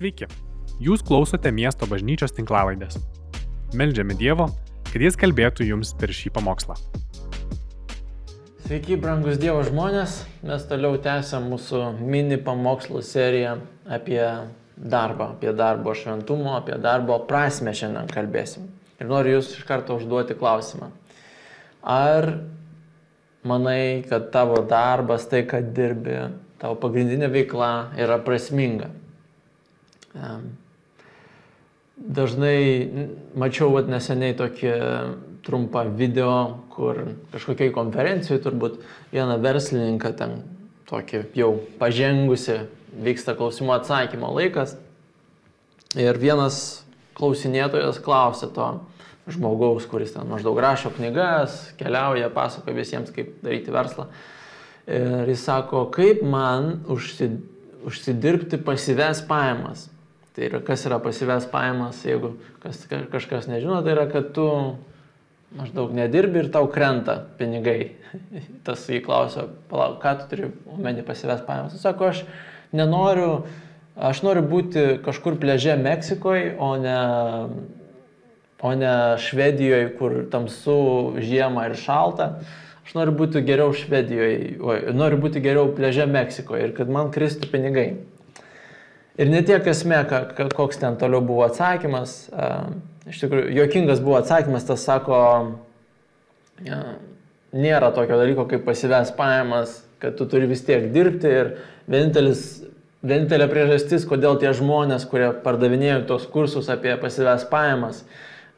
Sveiki, jūs klausote miesto bažnyčios tinklavaidės. Meldžiame Dievo, kad Jis kalbėtų jums per šį pamokslą. Sveiki, brangus Dievo žmonės, mes toliau tęsiam mūsų mini pamokslų seriją apie darbą, apie darbo šventumo, apie darbo prasme šiandien kalbėsim. Ir noriu jūs iš karto užduoti klausimą. Ar manai, kad tavo darbas, tai, kad dirbi, tavo pagrindinė veikla yra prasminga? Dažnai mačiau vat, neseniai tokį trumpą video, kur kažkokiai konferencijoje turbūt vieną verslininką ten tokį jau pažengusi vyksta klausimų atsakymo laikas. Ir vienas klausinėtojas klausė to žmogaus, kuris ten maždaug rašo knygas, keliauja, pasakoja visiems, kaip daryti verslą. Ir jis sako, kaip man užsi, užsidirbti pasives pajamas. Tai yra, kas yra pasives pajamas, jeigu kas, kažkas nežino, tai yra, kad tu maždaug nedirbi ir tau krenta pinigai. Tas jį klausia, palauk, ką tu turi omeny pasives pajamas. Jis sako, aš nenoriu, aš noriu būti kažkur pleže Meksikoje, o ne, o ne Švedijoje, kur tamsu žiemą ir šalta. Aš noriu būti geriau Švedijoje, oi, noriu būti geriau pleže Meksikoje ir kad man kristų pinigai. Ir ne tiek esmė, koks ten toliau buvo atsakymas. Iš tikrųjų, jokingas buvo atsakymas, tas sako, nėra tokio dalyko kaip pasives pajamas, kad tu turi vis tiek dirbti ir vienintelis, vienintelė priežastis, kodėl tie žmonės, kurie pardavinėjo tos kursus apie pasives pajamas,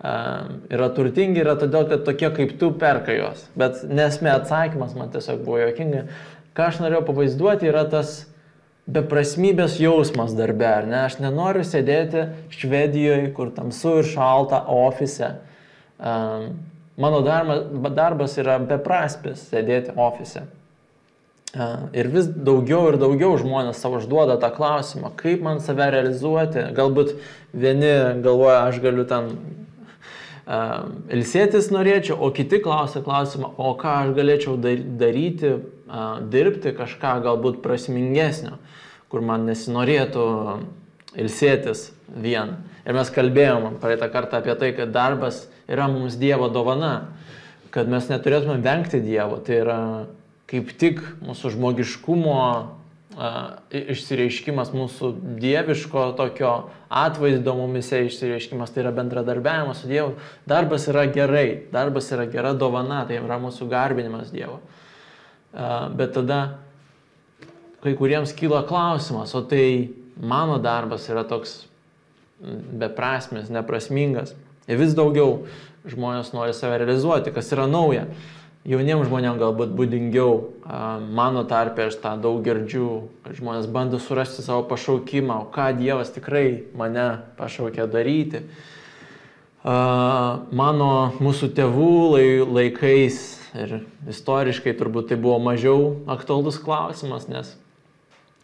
yra turtingi, yra todėl, kad tokie kaip tu perka juos. Bet nesmė atsakymas man tiesiog buvo jokinga. Ką aš norėjau pavaizduoti, yra tas beprasmybės jausmas darbe, ar ne? Aš nenoriu sėdėti Švedijoje, kur tamsu ir šalta ofise. Um, mano darbas, darbas yra beprasmis sėdėti ofise. Uh, ir vis daugiau ir daugiau žmonės savo užduoda tą klausimą, kaip man save realizuoti. Galbūt vieni galvoja, aš galiu ten uh, ilsėtis norėčiau, o kiti klausia klausimą, o ką aš galėčiau daryti, dirbti kažką galbūt prasmingesnio kur man nesinorėtų ilsėtis vien. Ir mes kalbėjom praeitą kartą apie tai, kad darbas yra mums Dievo dovana, kad mes neturėtume vengti Dievo. Tai yra kaip tik mūsų žmogiškumo a, išsireiškimas, mūsų dieviško tokio atvaizdo mumise išsireiškimas, tai yra bendradarbiavimas su Dievu. Darbas yra gerai, darbas yra gera dovana, tai yra mūsų garbinimas Dievo. Bet tada kai kuriems kyla klausimas, o tai mano darbas yra toks beprasmis, neprasmingas. Ir vis daugiau žmonės nori save realizuoti, kas yra nauja. Jauniems žmonėms galbūt būdingiau, mano tarpe aš tą daug girdžiu, kad žmonės bando surasti savo pašaukimą, o ką Dievas tikrai mane pašaukė daryti. Mano mūsų tėvų laikais ir istoriškai turbūt tai buvo mažiau aktualus klausimas, nes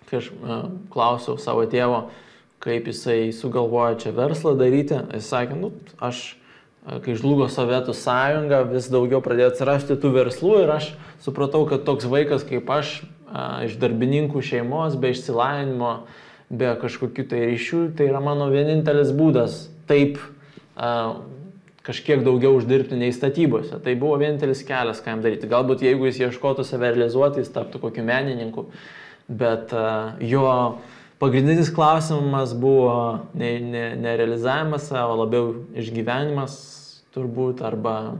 kai aš e, klausiau savo tėvo, kaip jisai sugalvojo čia verslą daryti, jis sakė, nu, aš, e, kai žlugo Sovietų sąjunga, vis daugiau pradėjo atsirasti tų verslų ir aš supratau, kad toks vaikas kaip aš, e, iš darbininkų šeimos, be išsilavinimo, be kažkokių tai ryšių, tai yra mano vienintelis būdas taip kažkiek daugiau uždirbti nei statybose. Tai buvo vienintelis kelias, ką jam daryti. Galbūt jeigu jis ieškotų save realizuoti, jis taptų kokiu menininku, bet jo pagrindinis klausimas buvo ne, ne, ne realizavimas, o labiau išgyvenimas turbūt arba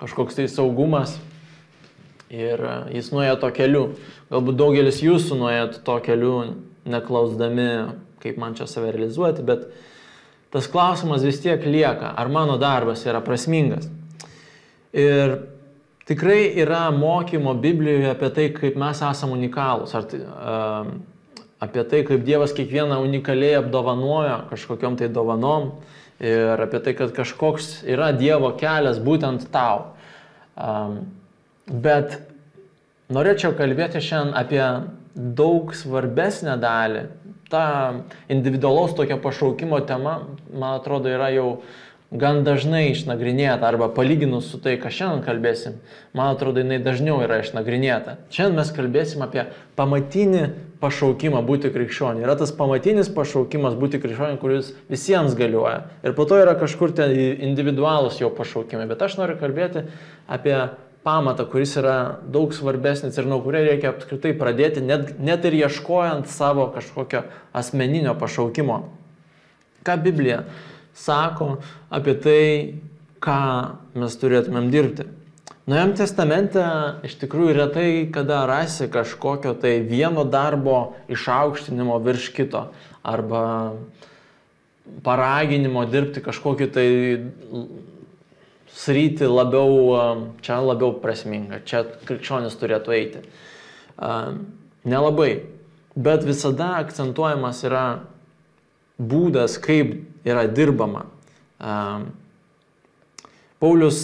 kažkoks tai saugumas. Ir jis nuėjo to keliu. Galbūt daugelis jūsų nuėjot to keliu, neklausdami, kaip man čia save realizuoti, bet tas klausimas vis tiek lieka, ar mano darbas yra prasmingas. Ir Tikrai yra mokymo Biblijoje apie tai, kaip mes esame unikalūs, ar, uh, apie tai, kaip Dievas kiekvieną unikaliai apdovanoja kažkokiam tai dovanom ir apie tai, kad kažkoks yra Dievo kelias būtent tau. Um, bet norėčiau kalbėti šiandien apie daug svarbesnę dalį. Ta individualaus tokio pašaukimo tema, man atrodo, yra jau gan dažnai išnagrinėta arba palyginus su tai, ką šiandien kalbėsim, man atrodo, jinai dažniau yra išnagrinėta. Šiandien mes kalbėsim apie pamatinį pašaukimą būti krikščioniu. Yra tas pamatinis pašaukimas būti krikščioniu, kuris visiems galioja. Ir po to yra kažkur ten individualus jo pašaukimai. Bet aš noriu kalbėti apie pamatą, kuris yra daug svarbesnis ir nuo kurio reikia apskritai pradėti, net, net ir ieškojant savo kažkokio asmeninio pašaukimo. Ką Biblija sako apie tai, ką mes turėtumėm dirbti. Naujam testamente iš tikrųjų retai kada rasi kažkokio tai vieno darbo išaukštinimo virš kito arba paraginimo dirbti kažkokį tai sritį labiau, čia labiau prasminga, čia krikščionis turėtų eiti. Nelabai, bet visada akcentuojamas yra būdas, kaip yra dirbama. Paulius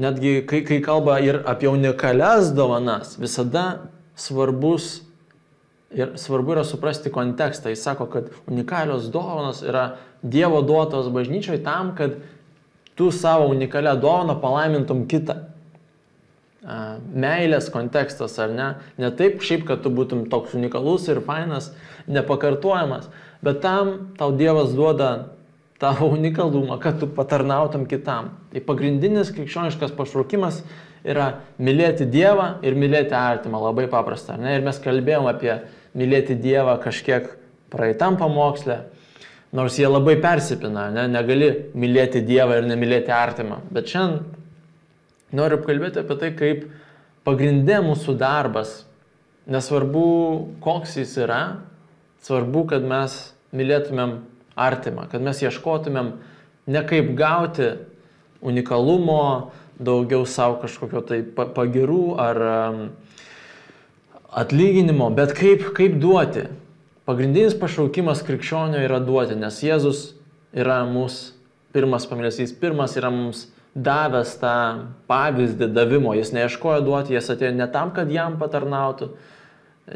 netgi, kai, kai kalba ir apie unikalias dovanas, visada svarbus ir svarbu yra suprasti kontekstą. Jis sako, kad unikalios dovanos yra Dievo duotos bažnyčiai tam, kad tu savo unikalią dovaną palaimintum kitą. Meilės kontekstas, ar ne? Ne taip šiaip, kad tu būtum toks unikalus ir fainas, nepakartojamas, bet tam tau Dievas duoda tavo unikalumą, kad tu patarnautum kitam. Tai pagrindinis krikščioniškas pašaukimas yra mylėti Dievą ir mylėti artimą, labai paprasta. Ne? Ir mes kalbėjom apie mylėti Dievą kažkiek praeitam pamokslę, nors jie labai persipina, ne? negali mylėti Dievą ir nemylėti artimą. Bet šiandien noriu apkalbėti apie tai, kaip pagrindė mūsų darbas, nesvarbu koks jis yra, svarbu, kad mes mylėtumėm artimą, kad mes ieškotumėm ne kaip gauti unikalumo, daugiau savo kažkokio tai pagirų ar atlyginimo, bet kaip, kaip duoti. Pagrindinis pašaukimas krikščionio yra duoti, nes Jėzus yra mūsų pirmas pamėlesys, pirmas yra mums davęs tą pavyzdį davimo. Jis neieškojo duoti, jis atėjo ne tam, kad jam patarnautų,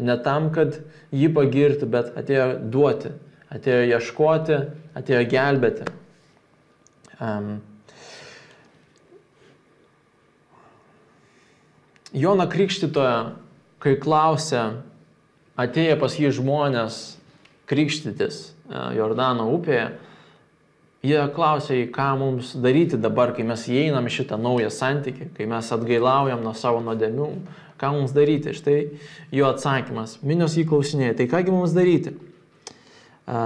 ne tam, kad jį pagirtų, bet atėjo duoti atėjo ieškoti, atėjo gelbėti. Um, Jona Krikštitoje, kai klausė, atėjo pas jį žmonės krikštytis e, Jordano upėje, jie klausė, ką mums daryti dabar, kai mes įeinam į šitą naują santykį, kai mes atgailaujam nuo savo nuodėmių, ką mums daryti. Štai jo atsakymas. Minios jį klausinėja, tai kągi mums daryti?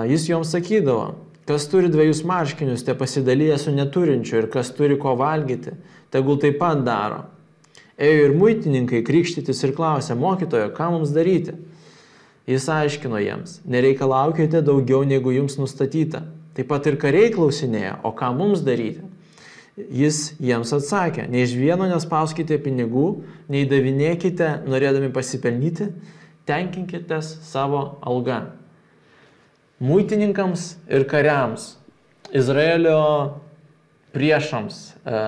Jis joms sakydavo, kas turi dviejus marškinius, te pasidalyja su neturinčiu ir kas turi ko valgyti, tegul taip pat daro. Ėjo ir muitininkai krikštytis ir klausė, mokytojo, ką mums daryti? Jis aiškino jiems, nereikalaukite daugiau negu jums nustatyta. Taip pat ir kariai klausinėjo, o ką mums daryti? Jis jiems atsakė, nei iš vieno nespauskite pinigų, nei davinėkite norėdami pasipelnyti, tenkinkitės savo algą muitininkams ir kariams, Izraelio priešams, e,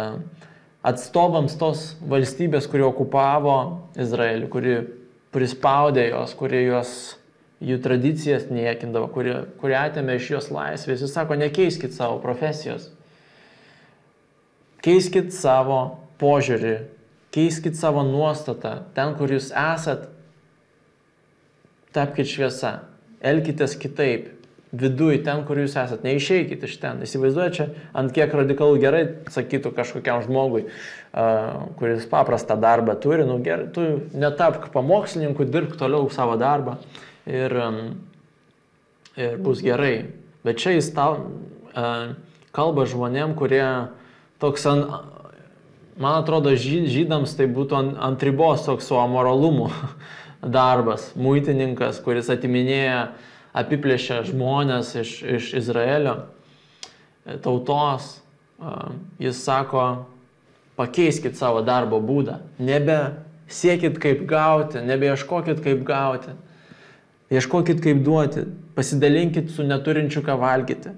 atstovams tos valstybės, kuri okupavo Izraelį, kuri prispaudė jos, kurie juos, jų tradicijas niekindavo, kurie, kurie atėmė iš jos laisvės. Jis sako, nekeiskit savo profesijos, keiskit savo požiūrį, keiskit savo nuostatą, ten, kur jūs esat, tapkite šviesa, elkitės kitaip, viduj, ten, kur jūs esate, neišeikit iš ten. Įsivaizduoju, čia ant kiek radikalų gerai sakytų kažkokiam žmogui, uh, kuris paprastą darbą turi, nu gerai, tu netapk pamokslininku, dirbk toliau savo darbą ir, um, ir bus gerai. Bet čia jis tau uh, kalba žmonėm, kurie toks ant, man atrodo, žydams tai būtų ant, ant ribos toks su amoralumu darbas, muitininkas, kuris atiminėja uh, apiplėšė žmonės iš, iš Izraelio e, tautos, jis sako, pakeiskit savo darbo būdą, nebe siekit kaip gauti, nebeieškokit kaip gauti, ieškokit kaip duoti, pasidalinkit su neturinčiu ką valgyti,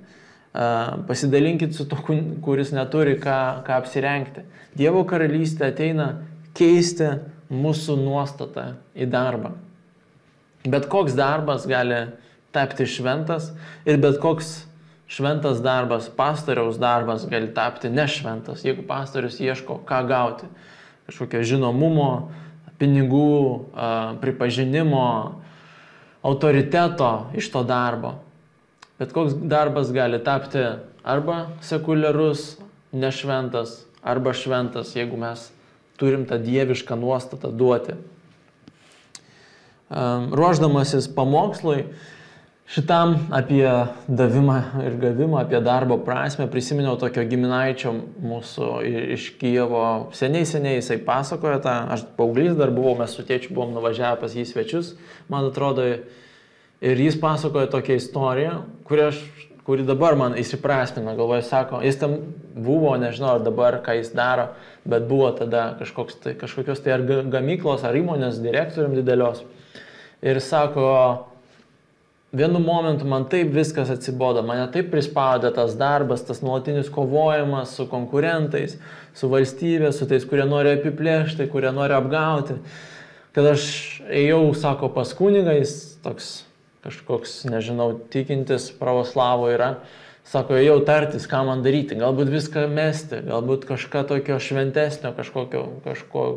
pasidalinkit su to, kuris neturi ką, ką apsirengti. Dievo karalystė ateina keisti mūsų nuostatą į darbą. Bet koks darbas gali tapti šventas ir bet koks šventas darbas, pastoriaus darbas gali tapti nešventas, jeigu pastorius ieško ką gauti. Kažkokio žinomumo, pinigų, pripažinimo, autoriteto iš to darbo. Bet koks darbas gali tapti arba sekuliarus, nešventas, arba šventas, jeigu mes turim tą dievišką nuostatą duoti. Ruoždamasis pamokslui, Šitam apie davimą ir gavimą, apie darbo prasme prisiminiau tokio giminaičio mūsų iš Kijevo. Seniai, seniai jisai pasakojo tą, aš paauglys dar buvau, mes su tėčiu buvom nuvažiavę pas jį svečius, man atrodo, ir jis pasakojo tokią istoriją, kuri, aš, kuri dabar man įsiprasmina, galvoju, sako, jis tam buvo, nežinau ar dabar, ką jis daro, bet buvo tada tai, kažkokios tai ar gamyklos, ar įmonės direktorium didelios. Ir sako, vienu momentu man taip viskas atsibodo, mane taip prispaudė tas darbas, tas nuolatinis kovojimas su konkurentais, su valstybė, su tais, kurie nori apiplėšti, kurie nori apgauti, kad aš ėjau, sako, pas kunigais, toks kažkoks, nežinau, tikintis pravoslavo yra, sako, ėjau tartis, ką man daryti, galbūt viską mesti, galbūt kažką tokio šventesnio, kažkokio, kažko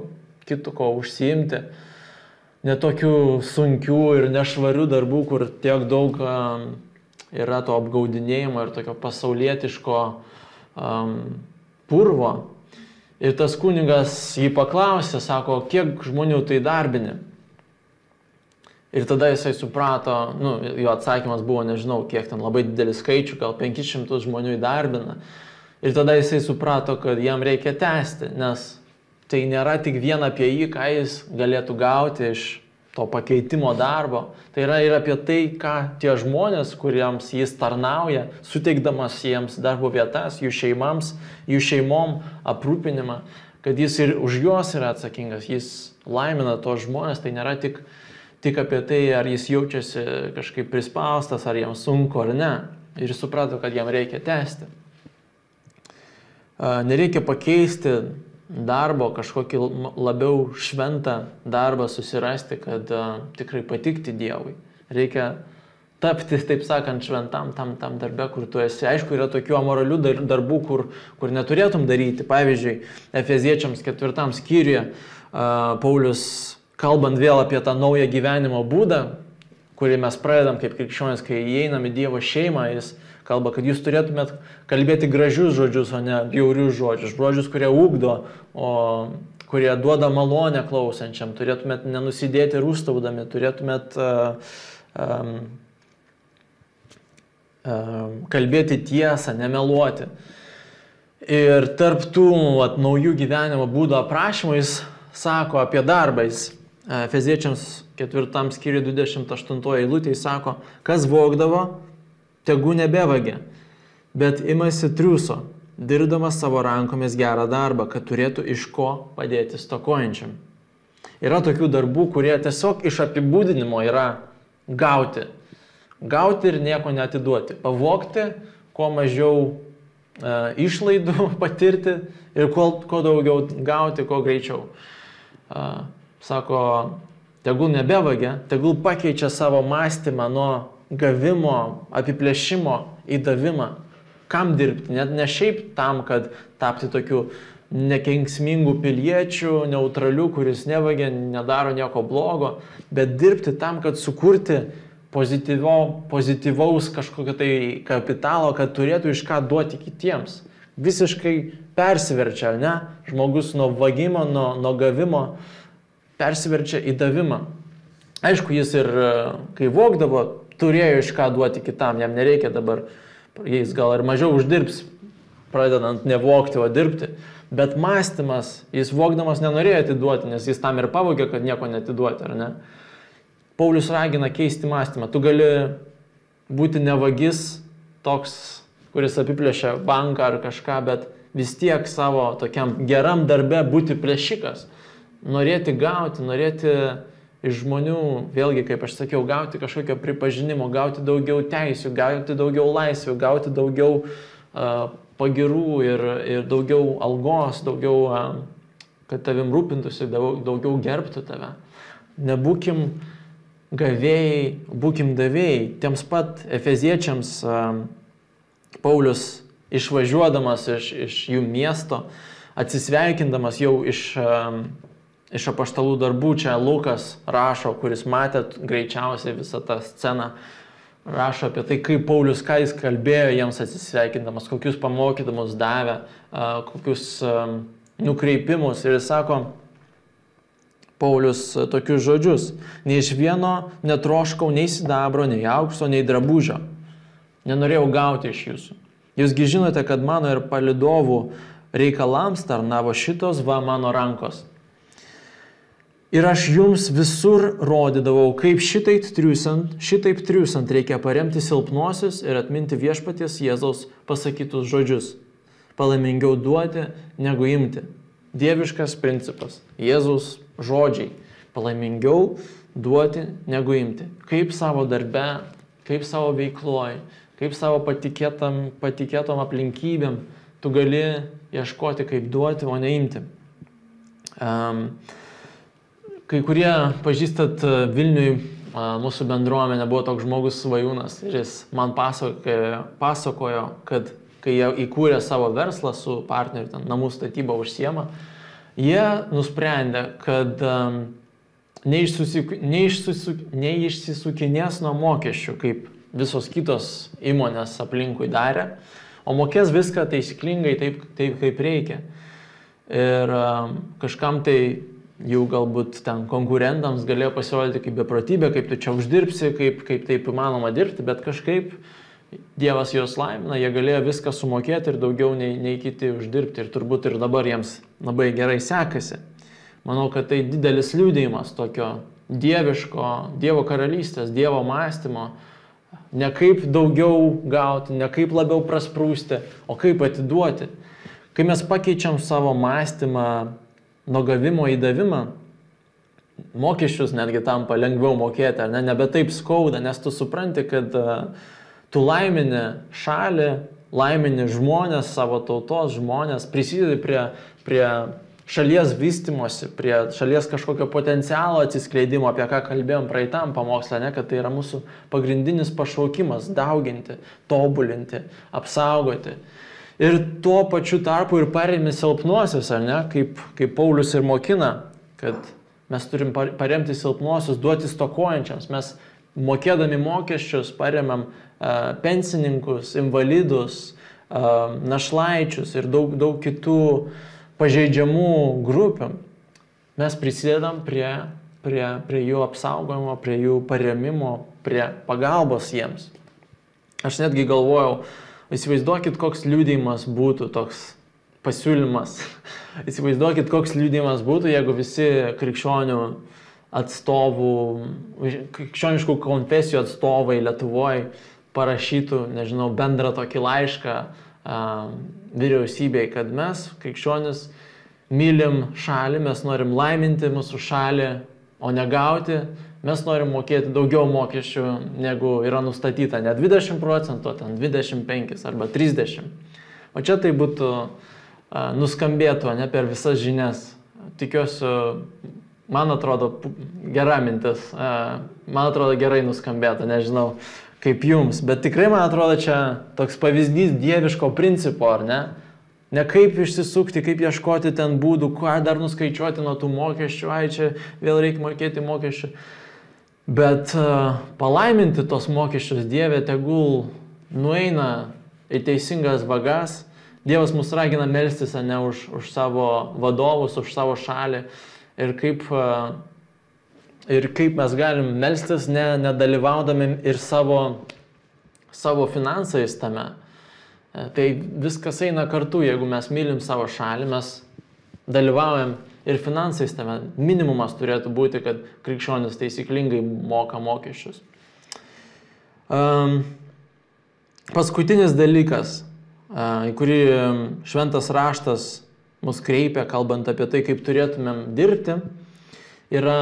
kito užsiimti netokių sunkių ir nešvarių darbų, kur tiek daug yra to apgaudinėjimo ir tokio pasaulietiško um, purvo. Ir tas kunigas jį paklausė, sako, kiek žmonių tai darbini. Ir tada jisai suprato, nu, jo atsakymas buvo, nežinau, kiek ten labai didelis skaičių, gal 500 žmonių įdarbina. Ir tada jisai suprato, kad jam reikia tęsti, nes tai nėra tik vien apie jį, ką jis galėtų gauti iš to pakeitimo darbo. Tai yra ir apie tai, ką tie žmonės, kuriems jis tarnauja, suteikdamas jiems darbo vietas, jų šeimams, jų šeimom aprūpinimą, kad jis ir už juos yra atsakingas, jis laimina tos žmonės, tai nėra tik, tik apie tai, ar jis jaučiasi kažkaip prispaustas, ar jam sunku ar ne. Ir suprato, kad jam reikia tęsti. Nereikia pakeisti darbo, kažkokį labiau šventą darbą susirasti, kad uh, tikrai patikti Dievui. Reikia tapti, taip sakant, šventam tam, tam darbe, kur tu esi. Aišku, yra tokių amoralių darbų, kur, kur neturėtum daryti. Pavyzdžiui, Efeziečiams ketvirtam skyriuje uh, Paulius, kalbant vėl apie tą naują gyvenimo būdą, kurį mes pradedam kaip krikščionis, kai įeinam į Dievo šeimą, jis kalba, kad jūs turėtumėt kalbėti gražius žodžius, o ne bjaurius žodžius, žodžius, kurie ūkdo, o kurie duoda malonę klausančiam, turėtumėt nenusidėti rūstaudami, turėtumėt uh, um, um, kalbėti tiesą, nemeluoti. Ir tarp tų at, naujų gyvenimo būdo aprašymų jis sako apie darbą. Jis Feziečiams 4 skyriui 28 eilutė sako, kas vokdavo, tegu nebevagia, bet imasi triuso, dirbdamas savo rankomis gerą darbą, kad turėtų iš ko padėti stokojančiam. Yra tokių darbų, kurie tiesiog iš apibūdinimo yra gauti. Gauti ir nieko netiduoti. Pavokti, kuo mažiau e, išlaidų patirti ir kuo, kuo daugiau gauti, kuo greičiau. E, sako, tegul nebevagia, tegul pakeičia savo mąstymą nuo gavimo, apiplėšimo į davimą. Kam dirbti? Net ne šiaip tam, kad tapti tokiu nekenksmingų piliečių, neutralių, kuris nevagia, nedaro nieko blogo, bet dirbti tam, kad sukurti pozityvo, pozityvaus kažkokio tai kapitalo, kad turėtų iš ką duoti kitiems. Visiškai persiverčia, ne? Žmogus nuo vagimo, nuo, nuo gavimo persiverčia į davimą. Aišku, jis ir kai vokdavo, turėjo iš ką duoti kitam, jam nereikia dabar, jais gal ir mažiau uždirbs, pradedant nevokti, o dirbti. Bet mąstymas, jis vokdamas nenorėjo atiduoti, nes jis tam ir pavogė, kad nieko netiduoti, ar ne? Paulius ragina keisti mąstymą. Tu gali būti nevagis toks, kuris apiplėšia banką ar kažką, bet vis tiek savo tokiam geram darbe būti plėšikas. Norėti gauti, norėti iš žmonių, vėlgi, kaip aš sakiau, gauti kažkokio pripažinimo, gauti daugiau teisių, gauti daugiau laisvių, gauti daugiau uh, pagirų ir, ir daugiau algos, daugiau, uh, kad tavim rūpintųsi, daug, daugiau gerbtų tave. Nebūkim gavėjai, būkim davėjai. Tiems pat efeziečiams uh, Paulius išvažiuodamas iš, iš jų miesto, atsisveikindamas jau iš uh, iš apaštalų darbų čia Lukas rašo, kuris matėt greičiausiai visą tą sceną, rašo apie tai, kaip Paulius, ką jis kalbėjo jiems atsisveikindamas, kokius pamokydamus davė, kokius nukreipimus. Ir jis sako, Paulius tokius žodžius, nei iš vieno netroškau nei sidabro, nei aukso, nei drabužio. Nenorėjau gauti iš jūsų. Jūsgi žinote, kad mano ir palidovų reikalams tarnavo šitos va mano rankos. Ir aš jums visur rodydavau, kaip šitaip triusant, šitaip triusant reikia paremti silpnuosius ir atminti viešpaties Jėzaus pasakytus žodžius. Palaimingiau duoti, negu imti. Dieviškas principas. Jėzaus žodžiai. Palaimingiau duoti, negu imti. Kaip savo darbe, kaip savo veikloj, kaip savo patikėtam, patikėtom aplinkybėm tu gali ieškoti, kaip duoti, o neimti. Um, kai kurie pažįstat e, Vilniui, mūsų bendruomenė buvo toks žmogus svajūnas ir jis man pasakojo, pasakojo kad kai jie įkūrė savo verslą su partneriu, ten namų statybą užsiema, jie nusprendė, kad um, neišsisukinės nuo mokesčių, kaip visos kitos įmonės aplinkui darė, o mokės viską taisyklingai taip, taip kaip reikia. Ir um, kažkam tai jau galbūt ten konkurentams galėjo pasirodyti kaip beprotybė, kaip tu čia uždirbsi, kaip, kaip taip įmanoma dirbti, bet kažkaip Dievas juos laimina, jie galėjo viską sumokėti ir daugiau nei, nei kiti uždirbti ir turbūt ir dabar jiems labai gerai sekasi. Manau, kad tai didelis liūdėjimas tokio dieviško, Dievo karalystės, Dievo mąstymo, Ne kaip daugiau gauti, ne kaip labiau prasprūsti, o kaip atiduoti. Kai mes pakeičiam savo mąstymą nuo gavimo į davimą, mokesčius netgi tampa lengviau mokėti, ar ne, nebe taip skauda, nes tu supranti, kad uh, tu laimini šalį, laimini žmonės, savo tautos žmonės, prisidedi prie, prie šalies vystimosi, prie šalies kažkokio potencialo atsiskleidimo, apie ką kalbėjom praeitam pamokslę, ne, kad tai yra mūsų pagrindinis pašaukimas - dauginti, tobulinti, apsaugoti. Ir tuo pačiu tarpu ir paremi silpnuosius, ar ne, kaip, kaip Paulius ir mokina, kad mes turim paremti silpnuosius, duoti stokojančiams. Mes mokėdami mokesčius paremam uh, pensininkus, invalidus, uh, našlaičius ir daug, daug kitų uh, pažeidžiamų grupių, mes prisidedam prie, prie, prie jų apsaugojimo, prie jų paremimo, prie pagalbos jiems. Aš netgi galvojau, įsivaizduokit, koks liūdėjimas būtų toks pasiūlymas. įsivaizduokit, koks liūdėjimas būtų, jeigu visi krikščionių atstovų, krikščioniškų konfesijų atstovai Lietuvoje parašytų, nežinau, bendrą tokį laišką vyriausybei, kad mes, krikščionis, mylim šalį, mes norim laiminti mūsų šalį, o ne gauti, mes norim mokėti daugiau mokesčių, negu yra nustatyta, ne 20 procentų, ten 25 arba 30. O čia tai būtų nuskambėtų, ne per visas žinias. Tikiuosi, man atrodo, gera mintis, man atrodo gerai nuskambėtų, nežinau kaip jums. Bet tikrai, man atrodo, čia toks pavyzdys dieviško principo, ar ne? Ne kaip išsisukti, kaip ieškoti ten būdų, ką dar nuskaičiuoti nuo tų mokesčių, ai čia vėl reikia mokėti mokesčių. Bet uh, palaiminti tos mokesčius Dievė tegul nueina į teisingas vagas. Dievas mus ragina melstis, ne už, už savo vadovus, už savo šalį. Ir kaip uh, ir kaip mes galim melstis, ne, nedalyvaudami ir savo, savo finansais tame. E, tai viskas eina kartu, jeigu mes mylim savo šalį, mes dalyvaujam ir finansais tame. Minimumas turėtų būti, kad krikščionis taisyklingai moka mokesčius. Um, paskutinis dalykas, uh, į kurį šventas raštas mus kreipia, kalbant apie tai, kaip turėtumėm dirbti, yra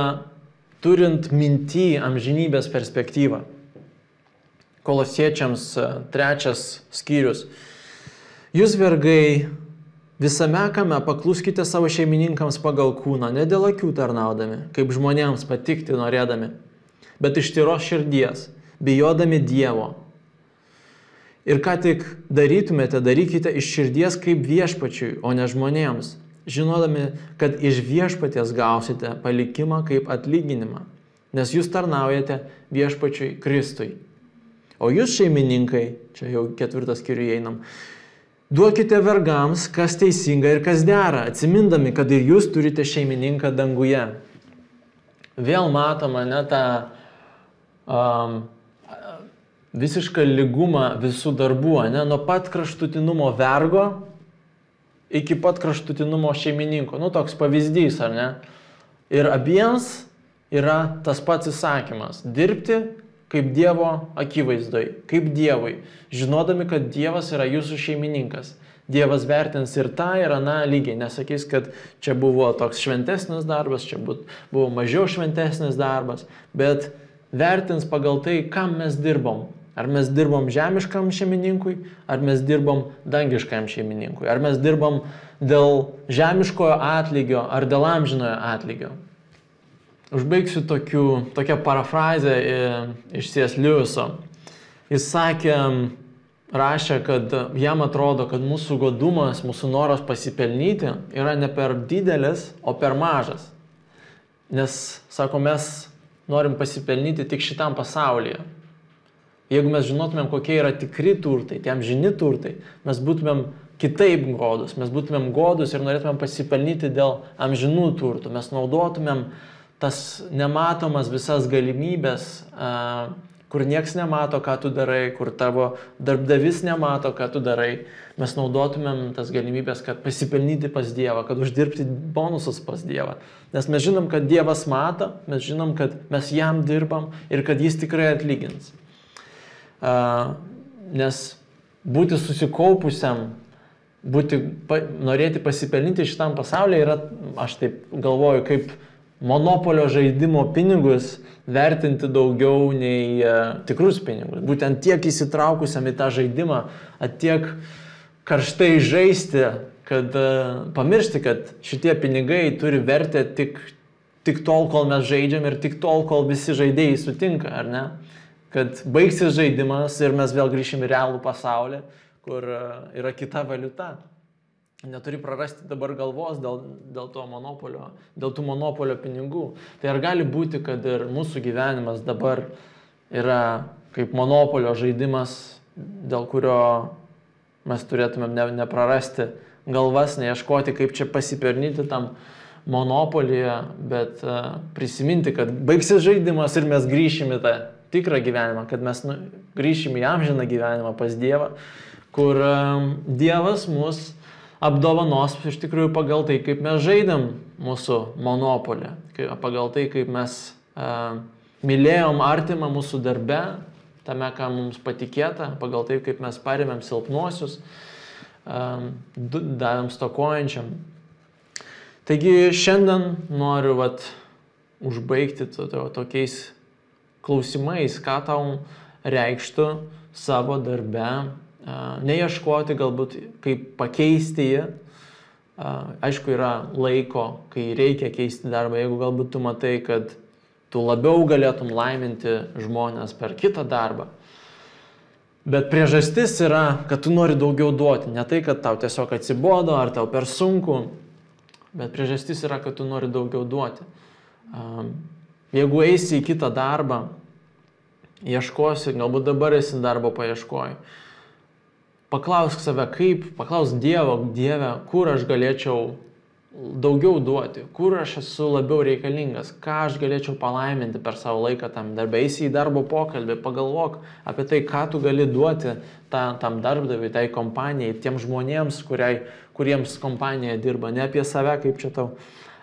turint minty amžinybės perspektyvą. Kolosiečiams e, trečias skyrius. Jūs vergai visame kame pakluskite savo šeimininkams pagal kūną, ne dėl akių tarnaudami, kaip žmonėms patikti norėdami, bet iš tyros širdies, bijodami Dievo. Ir ką tik darytumėte, darykite iš širdies kaip viešpačiui, o ne žmonėms žinodami, kad iš viešpaties gausite palikimą kaip atlyginimą, nes jūs tarnaujate viešpačiui Kristui. O jūs šeimininkai, čia jau ketvirtas kiriui einam, duokite vergams, kas teisinga ir kas dera, atsimindami, kad ir jūs turite šeimininką danguje. Vėl matoma ne tą um, visišką lygumą visų darbų, ne, nuo pat kraštutinumo vergo iki pat kraštutinumo šeimininko. Nu, toks pavyzdys, ar ne? Ir abiems yra tas pats įsakymas - dirbti kaip Dievo akivaizdoj, kaip Dievui, žinodami, kad Dievas yra jūsų šeimininkas. Dievas vertins ir tą, ir aną lygiai. Nesakys, kad čia buvo toks šventesnis darbas, čia buvo mažiau šventesnis darbas, bet vertins pagal tai, kam mes dirbom. Ar mes dirbom žemiškam šeimininkui, ar mes dirbom dangiškam šeimininkui, ar mes dirbom dėl žemiškojo atlygio, ar dėl amžinojo atlygio. Užbaigsiu tokiu, tokią parafrazę iš C.S. Lewiso. Jis sakė, rašė, kad jam atrodo, kad mūsų godumas, mūsų noras pasipelnyti yra ne per didelis, o per mažas. Nes, sako, mes norim pasipelnyti tik šitam pasaulyje. Jeigu mes žinotumėm, kokie yra tikri turtai, tie amžini turtai, mes būtumėm kitaip godus, mes būtumėm godus ir norėtumėm pasipelnyti dėl amžinų turtų, mes naudotumėm tas nematomas visas galimybės, kur nieks nemato, ką tu darai, kur tavo darbdavis nemato, ką tu darai, mes naudotumėm tas galimybės, kad pasipelnyti pas Dievą, kad uždirbti bonusus pas Dievą. Nes mes žinom, kad Dievas mato, mes žinom, kad mes jam dirbam ir kad jis tikrai atlygins nes būti susikaupusiam, būti, pa, norėti pasipelnyti šitam pasaulyje yra, aš taip galvoju, kaip monopolio žaidimo pinigus vertinti daugiau nei uh, tikrus pinigus. Būtent tiek įsitraukusiam į tą žaidimą, tiek karštai žaisti, kad uh, pamiršti, kad šitie pinigai turi vertę tik, tik tol, kol mes žaidžiam ir tik tol, kol visi žaidėjai sutinka, ar ne? kad baigsis žaidimas ir mes vėl grįšim į realų pasaulį, kur e, yra kita valiuta. Neturi prarasti dabar galvos dėl, dėl, to monopolio, dėl tų monopolio pinigų. Tai ar gali būti, kad ir mūsų gyvenimas dabar yra kaip monopolio žaidimas, dėl kurio mes turėtumėm ne, neprarasti galvas, neieškoti, kaip čia pasipernyti tam monopolyje, bet uh, prisiminti, kad baigsis žaidimas ir mes grįšim į tą tikrą gyvenimą, kad mes nu, grįšim į amžiną gyvenimą pas Dievą, kur um, Dievas mus apdovanos iš tikrųjų pagal tai, kaip mes žaidėm mūsų monopolį, pagal tai, kaip mes uh, mylėjom artimą mūsų darbe, tame, ką mums patikėta, pagal tai, kaip mes paremėm silpnuosius, um, davėm stokojančiam. Taigi šiandien noriu vat, užbaigti to, to, tokiais klausimais, ką tau reikštų savo darbe, neieškoti galbūt kaip pakeisti jį. Aišku, yra laiko, kai reikia keisti darbą, jeigu galbūt tu matai, kad tu labiau galėtum laiminti žmonės per kitą darbą. Bet priežastis yra, kad tu nori daugiau duoti. Ne tai, kad tau tiesiog atsibodo ar tau per sunku, bet priežastis yra, kad tu nori daugiau duoti. Jeigu eisi į kitą darbą, ieškosi, galbūt dabar esi darbo paieškoji, paklausk save, kaip, paklausk Dievo, Dieve, kur aš galėčiau daugiau duoti, kur aš esu labiau reikalingas, ką aš galėčiau palaiminti per savo laiką tam darbę. Eisi į darbo pokalbį, pagalvok apie tai, ką tu gali duoti ta, tam darbdaviui, tai kompanijai, tiem žmonėms, kuriai, kuriems kompanija dirba, ne apie save, kaip čia tau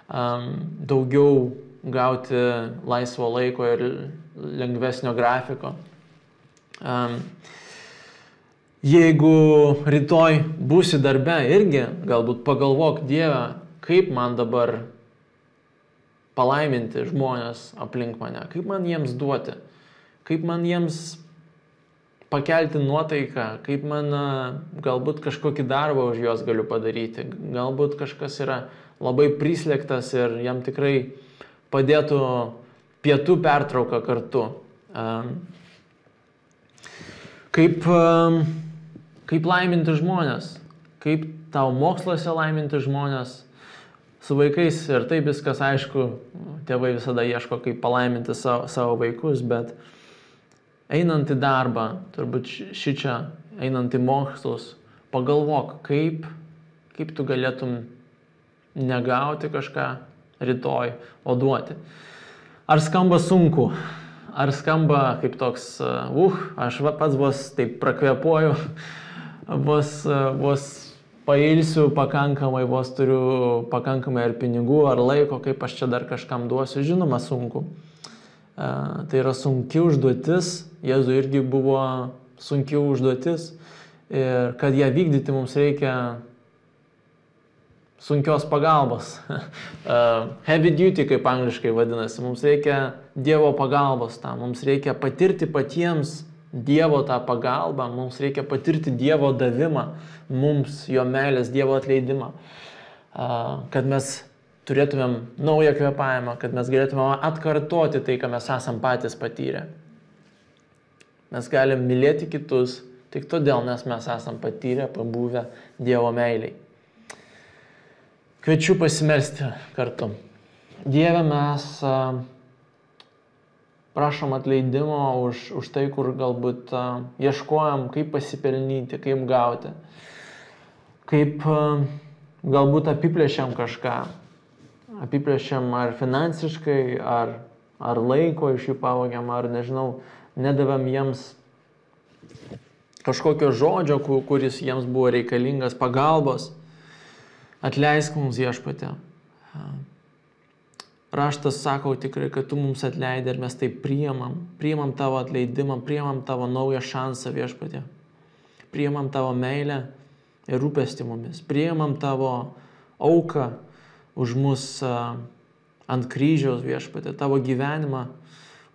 um, daugiau gauti laisvo laiko ir lengvesnio grafiko. Um, jeigu rytoj būsi darbe, irgi galbūt pagalvok Dievę, kaip man dabar palaiminti žmonės aplink mane, kaip man jiems duoti, kaip man jiems pakelti nuotaiką, kaip man galbūt kažkokį darbą už juos galiu padaryti, galbūt kažkas yra labai prislėgtas ir jam tikrai padėtų pietų pertrauką kartu. Kaip, kaip laiminti žmonės, kaip tau moksluose laiminti žmonės, su vaikais ir taip viskas aišku, tėvai visada ieško, kaip palaiminti savo, savo vaikus, bet einant į darbą, turbūt ši čia, einant į mokslus, pagalvok, kaip, kaip tu galėtum negauti kažką rytoj, o duoti. Ar skamba sunku? Ar skamba kaip toks, uh, aš va, pats vos taip prakvepuoju, vos, vos pailsiu pakankamai, vos turiu pakankamai ar pinigų, ar laiko, kaip aš čia dar kažkam duosiu, žinoma, sunku. Tai yra sunki užduotis, Jėzui irgi buvo sunki užduotis ir kad ją vykdyti mums reikia sunkios pagalbos. heavy duty, kaip angliškai vadinasi, mums reikia Dievo pagalbos tam, mums reikia patirti patiems Dievo tą pagalbą, mums reikia patirti Dievo davimą, mums jo meilės, Dievo atleidimą, kad mes turėtumėm naują kvepavimą, kad mes galėtumėm atkartoti tai, ką mes esam patys patyrę. Mes galim mylėti kitus tik todėl, nes mes esam patyrę, pabuvę Dievo meiliai. Kviečiu pasimelsti kartu. Dieve mes prašom atleidimo už, už tai, kur galbūt uh, ieškojom, kaip pasipelnyti, kaip gauti, kaip uh, galbūt apiplėšiam kažką, apiplėšiam ar finansiškai, ar, ar laiko iš jų pavogiam, ar nežinau, nedavėm jiems kažkokio žodžio, kuris jiems buvo reikalingas, pagalbos. Atleisk mums viešpatė. Raštas sako tikrai, kad tu mums atleidai ir mes tai priimam. Priimam tavo atleidimą, priimam tavo naują šansą viešpatė. Priimam tavo meilę ir rūpestį mumis. Priimam tavo auką už mus ant kryžiaus viešpatė, tavo gyvenimą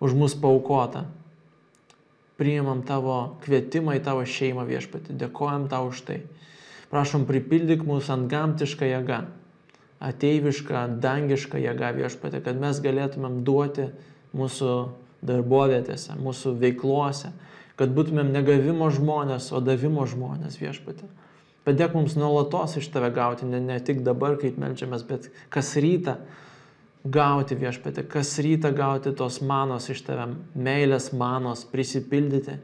už mus paukota. Priimam tavo kvietimą į tavo šeimą viešpatį. Dėkojam tau už tai. Prašom, pripildyk mūsų ant gamtišką jėgą ateivišką, dangišką jėgą viešpatė, kad mes galėtumėm duoti mūsų darbovietėse, mūsų veikluose, kad būtumėm negavimo žmonės, o davimo žmonės viešpatė. Padėk mums nuolatos iš tave gauti, ne, ne tik dabar, kaip melčiamės, bet kas rytą gauti viešpatė, kas rytą gauti tos manos iš tave, meilės manos prisipildyti,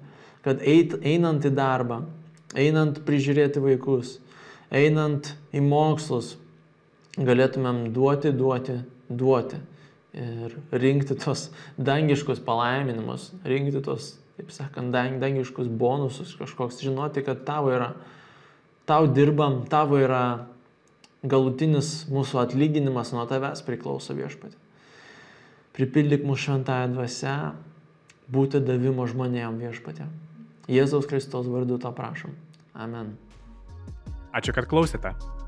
kad eit, einant į darbą, einant prižiūrėti vaikus, einant į mokslus, galėtumėm duoti, duoti, duoti ir rinkti tos dangiškus palaiminimus, rinkti tos, taip sakant, dangiškus bonusus, kažkoks žinoti, kad tavo yra, tau dirbam, tavo yra galutinis mūsų atlyginimas nuo tavęs priklauso viešpatį. Pripildyk mūsų šventąją dvasę, būti davimo žmonėm viešpatė. Jėzaus Kristaus vardu to prašom. Amen. Ačiū, kad klausėte.